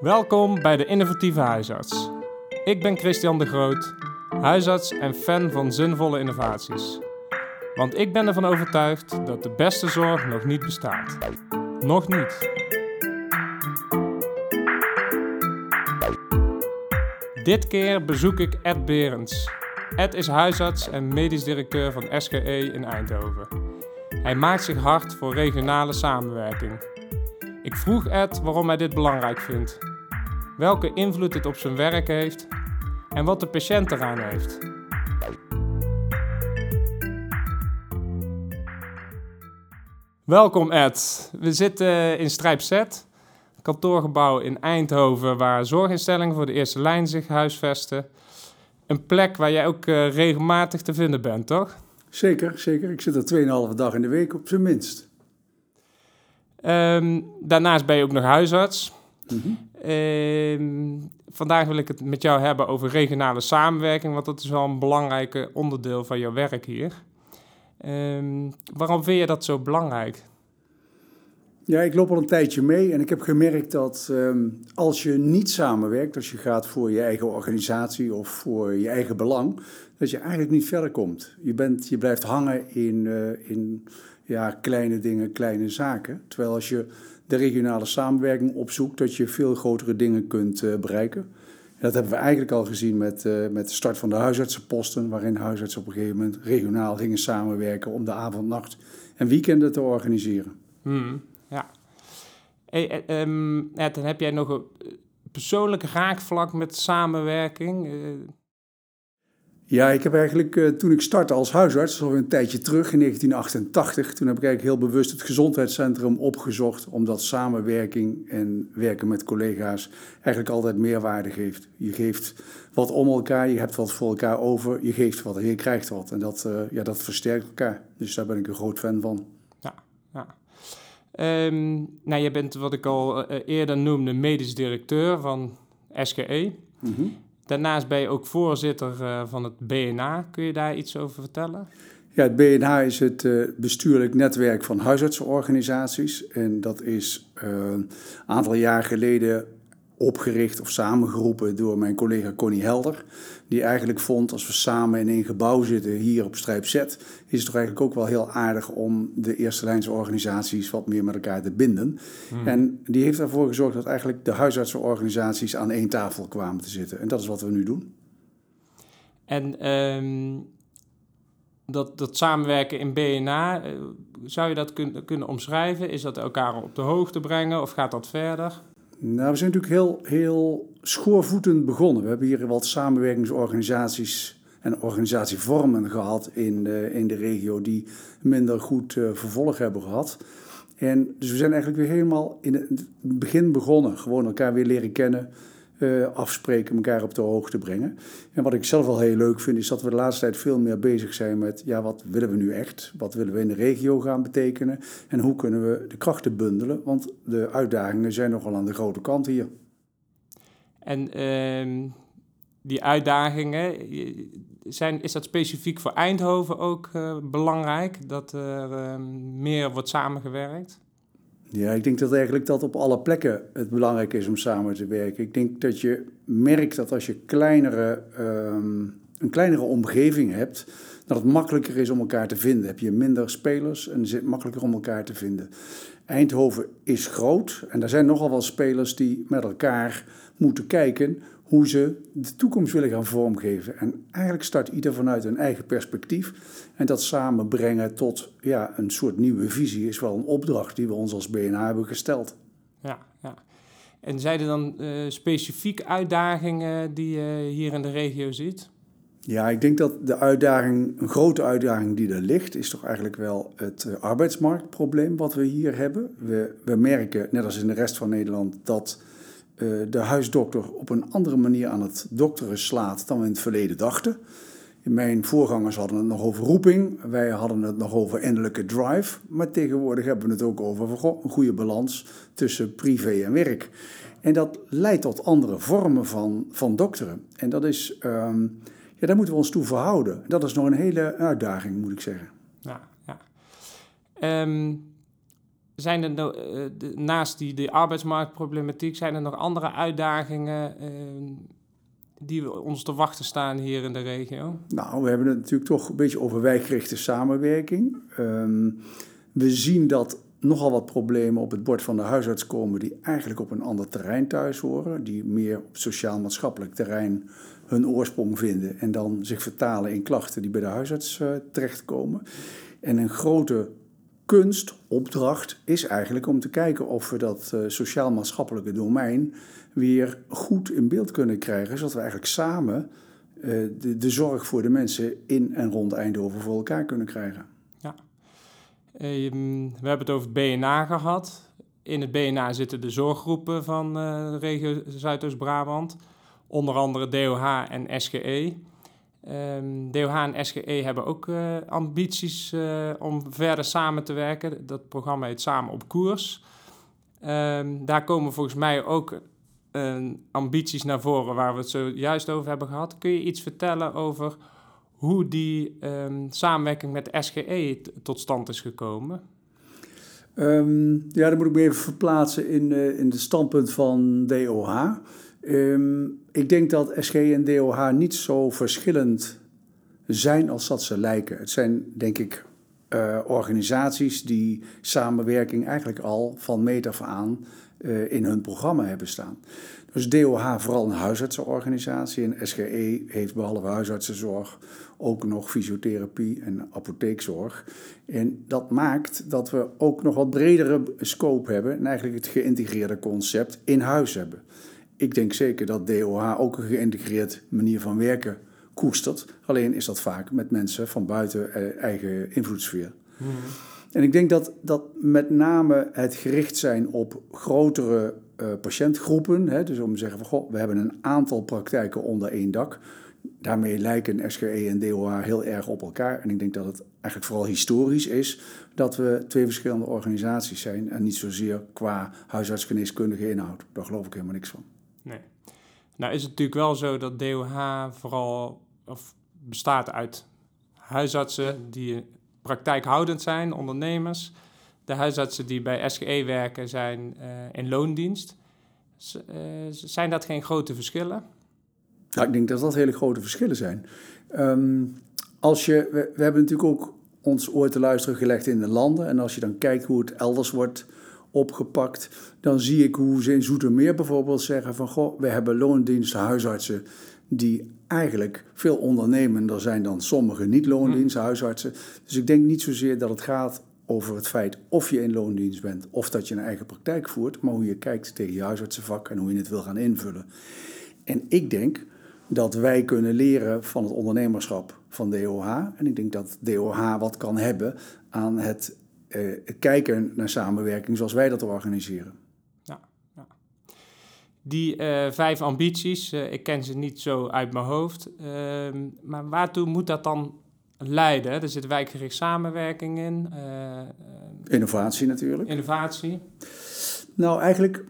Welkom bij de Innovatieve Huisarts. Ik ben Christian de Groot, huisarts en fan van zinvolle innovaties. Want ik ben ervan overtuigd dat de beste zorg nog niet bestaat. Nog niet. Dit keer bezoek ik Ed Berends. Ed is huisarts en medisch directeur van SGE in Eindhoven. Hij maakt zich hard voor regionale samenwerking. Ik vroeg Ed waarom hij dit belangrijk vindt, welke invloed het op zijn werk heeft en wat de patiënt eraan heeft. Welkom Ed. We zitten in Strijp Z, kantoorgebouw in Eindhoven waar zorginstellingen voor de eerste lijn zich huisvesten. Een plek waar jij ook uh, regelmatig te vinden bent, toch? Zeker, zeker. Ik zit er 2,5 dag in de week op zijn minst. Um, daarnaast ben je ook nog huisarts. Mm -hmm. vandaag wil ik het met jou hebben over regionale samenwerking, want dat is wel een belangrijk onderdeel van jouw werk hier. Um, waarom vind je dat zo belangrijk? Ja, ik loop al een tijdje mee en ik heb gemerkt dat um, als je niet samenwerkt, als je gaat voor je eigen organisatie of voor je eigen belang, dat je eigenlijk niet verder komt. Je, bent, je blijft hangen in, uh, in ja, kleine dingen, kleine zaken. Terwijl als je de regionale samenwerking opzoekt, dat je veel grotere dingen kunt uh, bereiken. En dat hebben we eigenlijk al gezien met, uh, met de start van de huisartsenposten, waarin huisartsen op een gegeven moment regionaal gingen samenwerken om de avond, nacht en weekenden te organiseren. Hmm, ja. Hey, um, Ed, dan heb jij nog een persoonlijk raakvlak met samenwerking. Ja, ik heb eigenlijk uh, toen ik startte als huisarts, al een tijdje terug in 1988, toen heb ik eigenlijk heel bewust het gezondheidscentrum opgezocht, omdat samenwerking en werken met collega's eigenlijk altijd meerwaarde geeft. Je geeft wat om elkaar, je hebt wat voor elkaar over, je geeft wat en je krijgt wat. En dat, uh, ja, dat versterkt elkaar. Dus daar ben ik een groot fan van. Ja, ja. Um, nou, je bent wat ik al uh, eerder noemde, medisch directeur van SGE. Mm -hmm. Daarnaast ben je ook voorzitter uh, van het BNA. Kun je daar iets over vertellen? Ja, het BNA is het uh, bestuurlijk netwerk van huisartsenorganisaties. En dat is uh, een aantal jaar geleden opgericht of samengeroepen door mijn collega Connie Helder. Die eigenlijk vond, als we samen in één gebouw zitten hier op Strijp Z, is het toch eigenlijk ook wel heel aardig om de eerste lijnse organisaties wat meer met elkaar te binden. Hmm. En die heeft ervoor gezorgd dat eigenlijk de huisartsenorganisaties aan één tafel kwamen te zitten. En dat is wat we nu doen. En um, dat, dat samenwerken in BNA, zou je dat kun, kunnen omschrijven? Is dat elkaar op de hoogte brengen of gaat dat verder? Nou, we zijn natuurlijk heel, heel schoorvoetend begonnen. We hebben hier wat samenwerkingsorganisaties en organisatievormen gehad in de, in de regio die minder goed uh, vervolg hebben gehad. En dus we zijn eigenlijk weer helemaal in het begin begonnen. Gewoon elkaar weer leren kennen, uh, afspreken, elkaar op de hoogte brengen. En wat ik zelf wel heel leuk vind, is dat we de laatste tijd veel meer bezig zijn met, ja, wat willen we nu echt? Wat willen we in de regio gaan betekenen? En hoe kunnen we de krachten bundelen? Want de uitdagingen zijn nogal aan de grote kant hier. En uh, die uitdagingen, zijn, is dat specifiek voor Eindhoven ook uh, belangrijk? Dat er uh, meer wordt samengewerkt? Ja, ik denk dat eigenlijk dat op alle plekken het belangrijk is om samen te werken. Ik denk dat je merkt dat als je kleinere, um, een kleinere omgeving hebt, dat het makkelijker is om elkaar te vinden. Heb je minder spelers en is het makkelijker om elkaar te vinden. Eindhoven is groot en er zijn nogal wel spelers die met elkaar moeten kijken hoe ze de toekomst willen gaan vormgeven. En eigenlijk start ieder vanuit een eigen perspectief. En dat samenbrengen tot ja, een soort nieuwe visie is wel een opdracht die we ons als BNA hebben gesteld. Ja, ja. En zijn er dan uh, specifieke uitdagingen die je hier in de regio ziet? Ja, ik denk dat de uitdaging, een grote uitdaging die er ligt, is toch eigenlijk wel het uh, arbeidsmarktprobleem wat we hier hebben. We, we merken, net als in de rest van Nederland, dat de huisdokter op een andere manier aan het dokteren slaat dan we in het verleden dachten. Mijn voorgangers hadden het nog over roeping, wij hadden het nog over innerlijke drive, maar tegenwoordig hebben we het ook over een goede balans tussen privé en werk. En dat leidt tot andere vormen van, van dokteren. En dat is, um, ja, daar moeten we ons toe verhouden. Dat is nog een hele uitdaging, moet ik zeggen. Ja, ja. Um, zijn er eh, de- naast die, die arbeidsmarktproblematiek, zijn er nog andere uitdagingen eh, die ons te wachten staan hier in de regio? Nou, we hebben het natuurlijk toch een beetje over wijkgerichte samenwerking. Ehm, we zien dat nogal wat problemen op het bord van de huisarts komen die eigenlijk op een ander terrein thuis horen, die meer op sociaal-maatschappelijk terrein hun oorsprong vinden en dan zich vertalen in klachten die bij de huisarts eh, terechtkomen. En een grote kunstopdracht is eigenlijk om te kijken of we dat eh, sociaal-maatschappelijke domein weer goed in beeld kunnen krijgen, zodat we eigenlijk samen eh, de, de zorg voor de mensen in en rond Eindhoven voor elkaar kunnen krijgen. Ehm, we hebben het over het BNA gehad. In het BNA zitten de zorggroepen van eh, de regio Zuidoost-Brabant. Onder andere DOH en SGE. Ehm, DOH en SGE hebben ook eh, ambities eh, om verder samen te werken. Dat programma heet Samen op Koers. Ehm, daar komen volgens mij ook eh, ambities naar voren waar we het zojuist over hebben gehad. Kun je iets vertellen over hoe die ehm, samenwerking met SGE tot stand is gekomen? Ja, dan moet ik me even verplaatsen in, in het standpunt van DOH. Ehm, ik denk dat SG en DOH niet zo verschillend zijn als dat ze lijken. Het zijn, denk ik, eh, organisaties die samenwerking eigenlijk al van meet af aan eh, in hun programma hebben staan. Dus DOH vooral een huisartsenorganisatie en SGE heeft behalve huisartsenzorg ook nog fysiotherapie en apotheekzorg. En dat maakt dat we ook nog wat bredere scope hebben en eigenlijk het geïntegreerde concept in huis hebben. Ik denk zeker dat DOH ook een geïntegreerd manier van werken koestert. Alleen is dat vaak met mensen van buiten eh, eigen invloedssfeer. En ik denk dat, dat met name het gericht zijn op grotere eh, patiëntgroepen, hè, dus om te zeggen van goh, we hebben een aantal praktijken onder één dak. Daarmee lijken SGE en DOH heel erg op elkaar. En ik denk dat het eigenlijk vooral historisch is dat we twee verschillende organisaties zijn en niet zozeer qua huisartsgeneeskundige inhoud. Daar geloof ik helemaal niks van. Nou is het natuurlijk wel zo dat DOH vooral of bestaat uit huisartsen die praktijkhoudend zijn, ondernemers. De huisartsen die bij SGE werken zijn eh, in loondienst. Z- eh, zijn dat geen grote verschillen? Nou, ik denk dat dat hele grote verschillen zijn. Ehm, als je, we, we hebben natuurlijk ook ons oor te luisteren gelegd in de landen. En als je dan kijkt hoe het elders wordt opgepakt, dan zie ik hoe ze in Zoetermeer bijvoorbeeld zeggen van... goh, we hebben loondienst huisartsen die eigenlijk veel ondernemender zijn dan sommige niet-loondienst huisartsen. Dus ik denk niet zozeer dat het gaat over het feit of je in loondienst bent of dat je een eigen praktijk voert, maar hoe je kijkt tegen je huisartsenvak en hoe je het wil gaan invullen. En ik denk dat wij kunnen leren van het ondernemerschap van DOH. En ik denk dat DOH wat kan hebben aan het eh, kijken naar samenwerking zoals wij dat organiseren. Ja, ja. Die eh, vijf ambities, eh, ik ken ze niet zo uit mijn hoofd. Ehm, maar waartoe moet dat dan leiden? Er zit wijkgericht samenwerking in, Innovatie natuurlijk. innovatie. Nou, eigenlijk,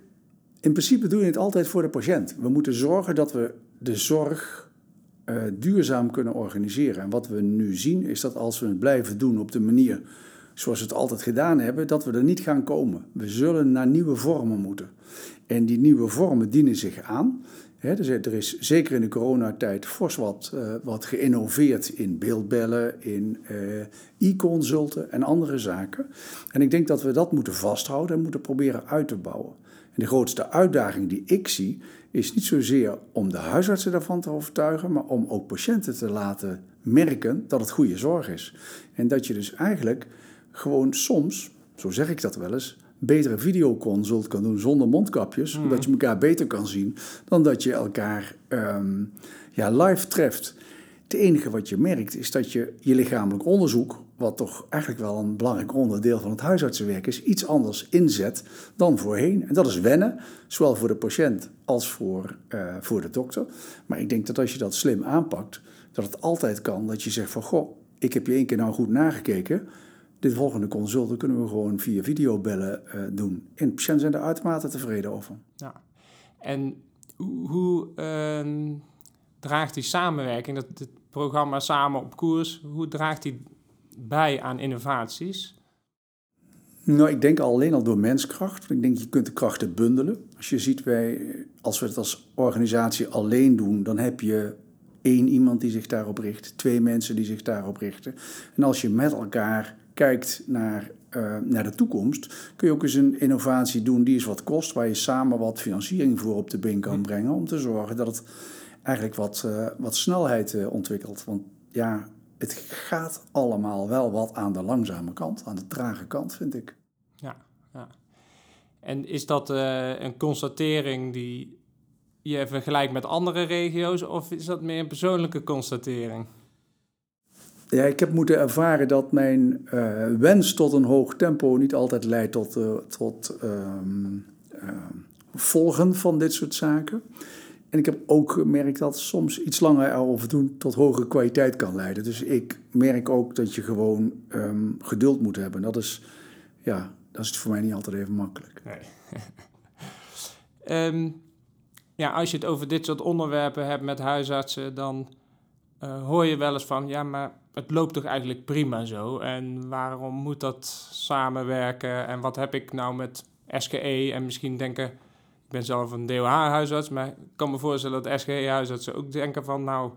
in principe doe je het altijd voor de patiënt. We moeten zorgen dat we de zorg duurzaam kunnen organiseren. En wat we nu zien is dat als we het blijven doen op de manier zoals we het altijd gedaan hebben, dat we er niet gaan komen. We zullen naar nieuwe vormen moeten. En die nieuwe vormen dienen zich aan. Dus er is zeker in de coronatijd fors wat, eh, wat geïnnoveerd in beeldbellen, in eh, e-consulten en andere zaken. En ik denk dat we dat moeten vasthouden en moeten proberen uit te bouwen. En de grootste uitdaging die ik zie, is niet zozeer om de huisartsen daarvan te overtuigen, maar om ook patiënten te laten merken dat het goede zorg is. En dat je dus eigenlijk gewoon soms, zo zeg ik dat wel eens, betere videoconsult kan doen zonder mondkapjes, Mhm. omdat je elkaar beter kan zien dan dat je elkaar ehm, ja, live treft. Het enige wat je merkt is dat je je lichamelijk onderzoek, wat toch eigenlijk wel een belangrijk onderdeel van het huisartsenwerk is, iets anders inzet dan voorheen. En dat is wennen, zowel voor de patiënt als voor, eh, voor de dokter. Maar ik denk dat als je dat slim aanpakt, dat het altijd kan dat je zegt van goh, ik heb je één keer nou goed nagekeken. Dit volgende consult kunnen we gewoon via videobellen eh, doen. En patiënten zijn er uitermate tevreden over. Ja. En hoe, ehm, draagt die samenwerking, dat het programma Samen op Koers, hoe draagt die bij aan innovaties? Nou, ik denk alleen al door menskracht. Ik denk je kunt de krachten bundelen. Als je ziet, wij, als we het als organisatie alleen doen, dan heb je één iemand die zich daarop richt, twee mensen die zich daarop richten. En als je met elkaar kijkt naar, uh, naar de toekomst, kun je ook eens een innovatie doen die eens wat kost, waar je samen wat financiering voor op de been kan brengen, om te zorgen dat het eigenlijk wat, uh, wat snelheid uh, ontwikkelt. Want ja, het gaat allemaal wel wat aan de langzame kant, aan de trage kant, vind ik. Ja, ja. En is dat een constatering die je vergelijkt met andere regio's, of is dat meer een persoonlijke constatering? Ja, ik heb moeten ervaren dat mijn uh, wens tot een hoog tempo niet altijd leidt tot, uh, tot um, volgen van dit soort zaken. En ik heb ook gemerkt dat soms iets langer erover doen tot hogere kwaliteit kan leiden. Dus ik merk ook dat je gewoon um, geduld moet hebben. Dat is, ja, dat is voor mij niet altijd even makkelijk. Ja, als je het over dit soort onderwerpen hebt met huisartsen, dan uh, hoor je wel eens van, ja, maar het loopt toch eigenlijk prima zo. En waarom moet dat samenwerken? En wat heb ik nou met SGE? En misschien denken, ik ben zelf een DOH-huisarts, maar ik kan me voorstellen dat SGE-huisartsen ook denken van, nou,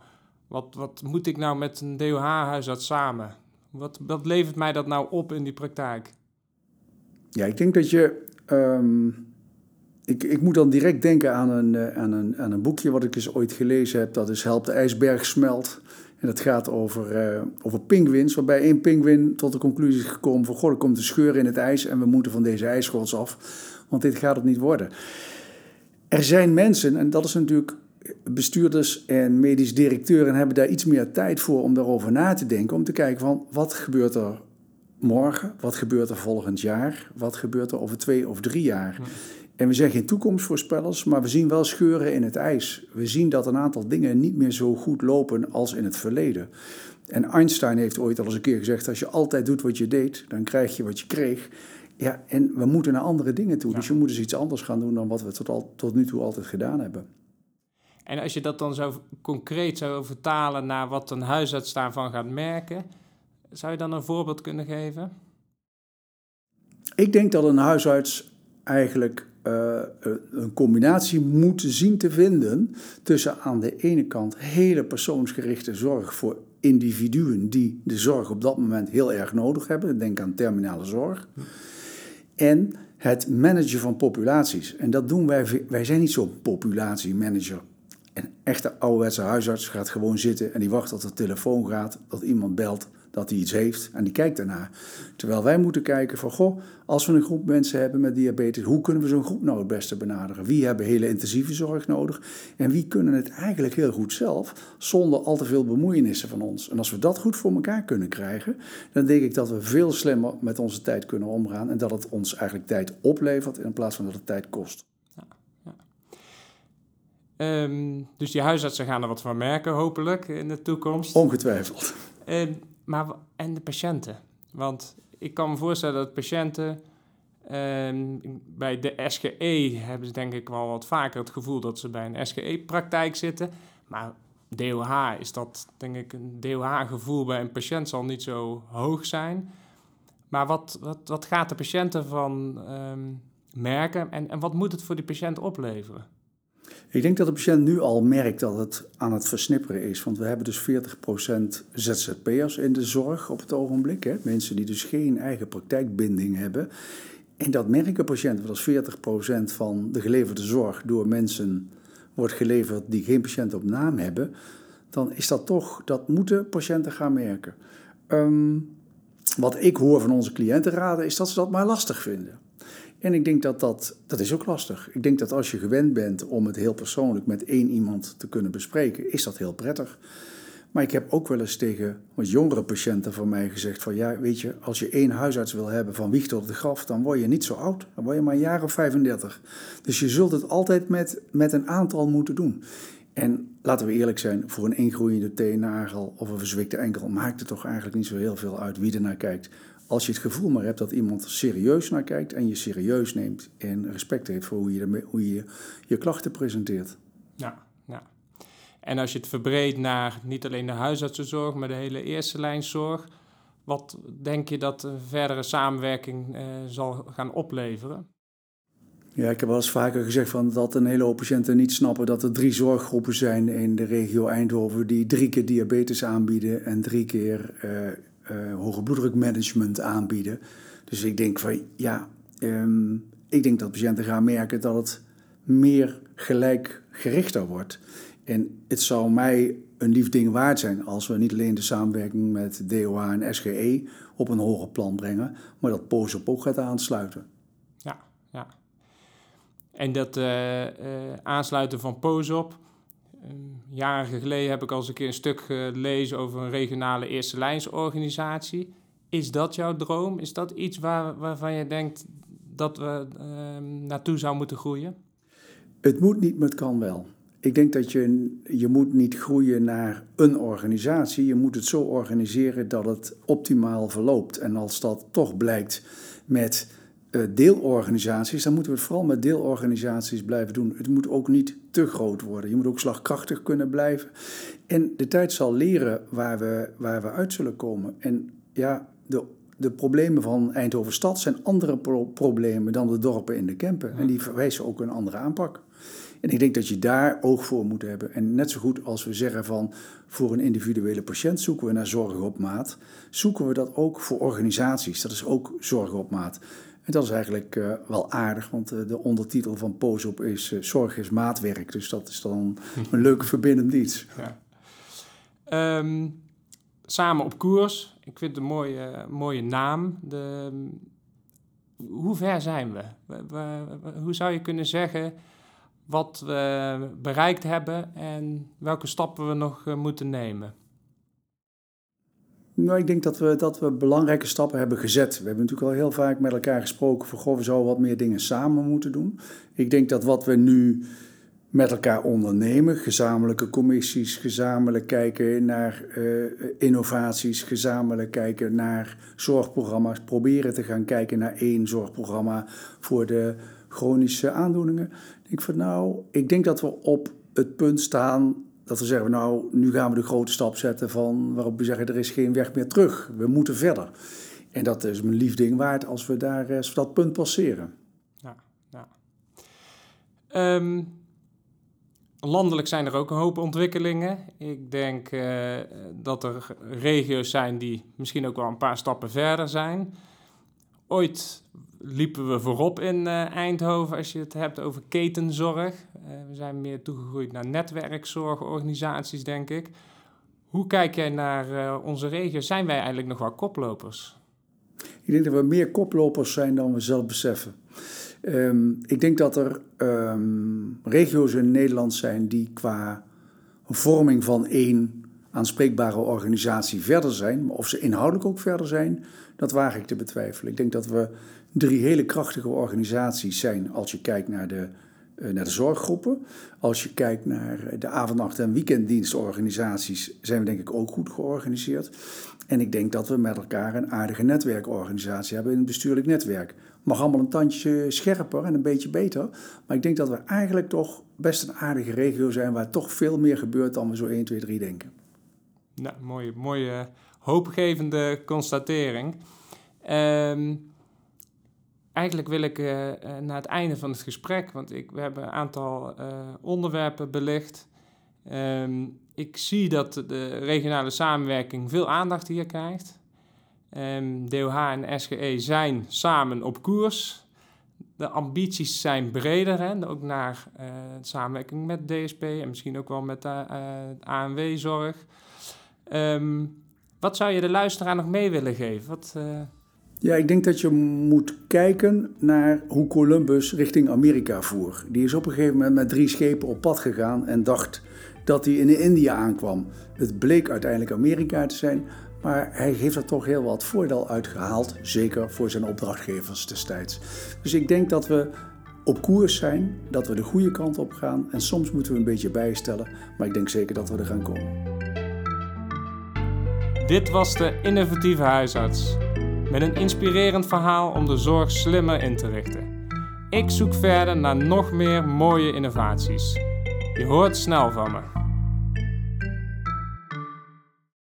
wat, wat moet ik nou met een DOH-huisarts samen? Wat, wat levert mij dat nou op in die praktijk? Ja, ik denk dat je. Um, ik, ik moet dan direct denken aan een, uh, aan, een, aan een boekje wat ik eens ooit gelezen heb. Dat is Help de ijsberg smelt. En dat gaat over, uh, over pinguïns, waarbij één pinguïn tot de conclusie is gekomen van... ...goh, er komt een scheur in het ijs en we moeten van deze ijsschotels af, want dit gaat het niet worden. Er zijn mensen, en dat is natuurlijk bestuurders en medisch directeuren hebben daar iets meer tijd voor om daarover na te denken. Om te kijken van wat gebeurt er morgen, wat gebeurt er volgend jaar, wat gebeurt er over twee of drie jaar. En we zijn geen toekomstvoorspellers, maar we zien wel scheuren in het ijs. We zien dat een aantal dingen niet meer zo goed lopen als in het verleden. En Einstein heeft ooit al eens een keer gezegd: als je altijd doet wat je deed, dan krijg je wat je kreeg. Ja, en we moeten naar andere dingen toe. Ja. Dus je moet dus iets anders gaan doen dan wat we tot, al, tot nu toe altijd gedaan hebben. En als je dat dan zo concreet zou vertalen naar wat een huisarts daarvan gaat merken, zou je dan een voorbeeld kunnen geven? Ik denk dat een huisarts eigenlijk uh, een combinatie moet zien te vinden tussen aan de ene kant hele persoonsgerichte zorg voor individuen die de zorg op dat moment heel erg nodig hebben. Denk aan terminale zorg. En het managen van populaties. En dat doen wij. Wij zijn niet zo'n populatiemanager. Een echte ouderwetse huisarts gaat gewoon zitten en die wacht tot de telefoon gaat, dat iemand belt dat hij iets heeft en die kijkt daarna. Terwijl wij moeten kijken van, goh, als we een groep mensen hebben met diabetes, hoe kunnen we zo'n groep nou het beste benaderen? Wie hebben hele intensieve zorg nodig en wie kunnen het eigenlijk heel goed zelf, zonder al te veel bemoeienissen van ons? En als we dat goed voor elkaar kunnen krijgen, dan denk ik dat we veel slimmer met onze tijd kunnen omgaan en dat het ons eigenlijk tijd oplevert in plaats van dat het tijd kost. Um, dus die huisartsen gaan er wat van merken, hopelijk, in de toekomst. Ongetwijfeld. Um, maar, en de patiënten. Want ik kan me voorstellen dat patiënten um, bij de SGE hebben ze denk ik wel wat vaker het gevoel dat ze bij een SGE-praktijk zitten. Maar DOH is dat, denk ik, een DOH-gevoel bij een patiënt zal niet zo hoog zijn. Maar wat, wat, wat gaat de patiënt ervan um, merken en, en wat moet het voor die patiënt opleveren? Ik denk dat de patiënt nu al merkt dat het aan het versnipperen is. Want we hebben dus 40% ZZP'ers in de zorg op het ogenblik. Hè? Mensen die dus geen eigen praktijkbinding hebben. En dat merken patiënten. Want als 40% van de geleverde zorg door mensen wordt geleverd die geen patiënt op naam hebben. Dan is dat toch, dat moeten patiënten gaan merken. Um, wat ik hoor van onze cliëntenraden is dat ze dat maar lastig vinden. En ik denk dat dat, dat is ook lastig. Ik denk dat als je gewend bent om het heel persoonlijk met één iemand te kunnen bespreken, is dat heel prettig. Maar ik heb ook wel eens tegen wat jongere patiënten van mij gezegd van ja, weet je, als je één huisarts wil hebben van wieg tot de graf, dan word je niet zo oud. Dan word je maar een jaar of 35. Dus je zult het altijd met, met een aantal moeten doen. En laten we eerlijk zijn, voor een ingroeiende teennagel of een verzwikte enkel maakt het toch eigenlijk niet zo heel veel uit wie er naar kijkt. Als je het gevoel maar hebt dat iemand serieus naar kijkt en je serieus neemt en respect heeft voor hoe je, hoe je je klachten presenteert. Ja, ja. En als je het verbreedt naar niet alleen de huisartsenzorg, maar de hele eerste lijnzorg, Wat denk je dat de verdere samenwerking zal gaan opleveren? Ja, ik heb wel eens vaker gezegd van dat een hele hoop patiënten niet snappen dat er drie zorggroepen zijn in de regio Eindhoven die drie keer diabetes aanbieden en drie keer uh, hoge bloeddrukmanagement aanbieden. Dus ik denk van ja, um, ik denk dat patiënten gaan merken dat het meer gelijkgerichter wordt. En het zou mij een lief ding waard zijn als we niet alleen de samenwerking met DOA en SGE op een hoger plan brengen, maar dat POSOP ook gaat aansluiten. Ja, ja. En dat uh, uh, aansluiten van POSOP, jaren geleden heb ik al eens een keer een stuk gelezen over een regionale eerste lijnsorganisatie. Is dat jouw droom? Is dat iets waar, waarvan je denkt dat we uh, naartoe zou moeten groeien? Het moet niet, maar het kan wel. Ik denk dat je, je moet niet groeien naar een organisatie. Je moet het zo organiseren dat het optimaal verloopt. En als dat toch blijkt met deelorganisaties, dan moeten we het vooral met deelorganisaties blijven doen. Het moet ook niet te groot worden. Je moet ook slagkrachtig kunnen blijven. En de tijd zal leren waar we, waar we uit zullen komen. En ja, de, de problemen van Eindhoven stad zijn andere problemen dan de dorpen in de Kempen. En die verwijzen ook een andere aanpak. En ik denk dat je daar oog voor moet hebben. En net zo goed als we zeggen van voor een individuele patiënt zoeken we naar zorg op maat, zoeken we dat ook voor organisaties. Dat is ook zorg op maat. En dat is eigenlijk uh, wel aardig, want uh, de ondertitel van POSOP is uh, Zorg is maatwerk. Dus dat is dan een leuke verbindend iets. Ja. Um, samen op koers. Ik vind het een mooie, mooie naam. De, hoe ver zijn we? We, we? Hoe zou je kunnen zeggen wat we bereikt hebben en welke stappen we nog moeten nemen? Nou, ik denk dat we, dat we belangrijke stappen hebben gezet. We hebben natuurlijk al heel vaak met elkaar gesproken van, goh, we zouden wat meer dingen samen moeten doen. Ik denk dat wat we nu met elkaar ondernemen, gezamenlijke commissies, gezamenlijk kijken naar uh, innovaties, gezamenlijk kijken naar zorgprogramma's, proberen te gaan kijken naar één zorgprogramma voor de chronische aandoeningen. Ik denk van nou, ik denk dat we op het punt staan dat we zeggen, nou, nu gaan we de grote stap zetten van waarop we zeggen, er is geen weg meer terug. We moeten verder. En dat is mijn lief ding waard als we daar we dat punt passeren. Um, landelijk zijn er ook een hoop ontwikkelingen. Ik denk uh, dat er regio's zijn die misschien ook wel een paar stappen verder zijn. Ooit liepen we voorop in uh, Eindhoven als je het hebt over ketenzorg. Uh, we zijn meer toegegroeid naar netwerkzorgorganisaties, denk ik. Hoe kijk jij naar uh, onze regio? Zijn wij eigenlijk nog wel koplopers? Ik denk dat we meer koplopers zijn dan we zelf beseffen. Um, ik denk dat er um, regio's in Nederland zijn die qua vorming van één aanspreekbare organisatie verder zijn. Maar of ze inhoudelijk ook verder zijn, dat waag ik te betwijfelen. Ik denk dat we drie hele krachtige organisaties zijn als je kijkt naar de, uh, naar de zorggroepen. Als je kijkt naar de avondnacht- en weekenddienstorganisaties, zijn we denk ik ook goed georganiseerd. En ik denk dat we met elkaar een aardige netwerkorganisatie hebben in het bestuurlijk netwerk. Mag allemaal een tandje scherper en een beetje beter. Maar ik denk dat we eigenlijk toch best een aardige regio zijn waar toch veel meer gebeurt dan we zo 1, 2, 3 denken. Nou, mooie, mooie hoopgevende constatering. Um, eigenlijk wil ik uh, naar het einde van het gesprek, want ik, we hebben een aantal uh, onderwerpen belicht. Um, ik zie dat de regionale samenwerking veel aandacht hier krijgt. Ehm, DOH en SGE zijn samen op koers. De ambities zijn breder, hè? ook naar samenwerking met DSP en misschien ook wel met de ANW-zorg. Um, wat zou je de luisteraar nog mee willen geven? Wat, ja, ik denk dat je moet kijken naar hoe Columbus richting Amerika voer. Die is op een gegeven moment met drie schepen op pad gegaan en dacht dat hij in India aankwam. Het bleek uiteindelijk Amerika te zijn, maar hij heeft er toch heel wat voordeel uitgehaald, zeker voor zijn opdrachtgevers destijds. Dus ik denk dat we op koers zijn, dat we de goede kant op gaan en soms moeten we een beetje bijstellen, maar ik denk zeker dat we er gaan komen. Dit was de innovatieve huisarts met een inspirerend verhaal om de zorg slimmer in te richten. Ik zoek verder naar nog meer mooie innovaties. Je hoort snel van me.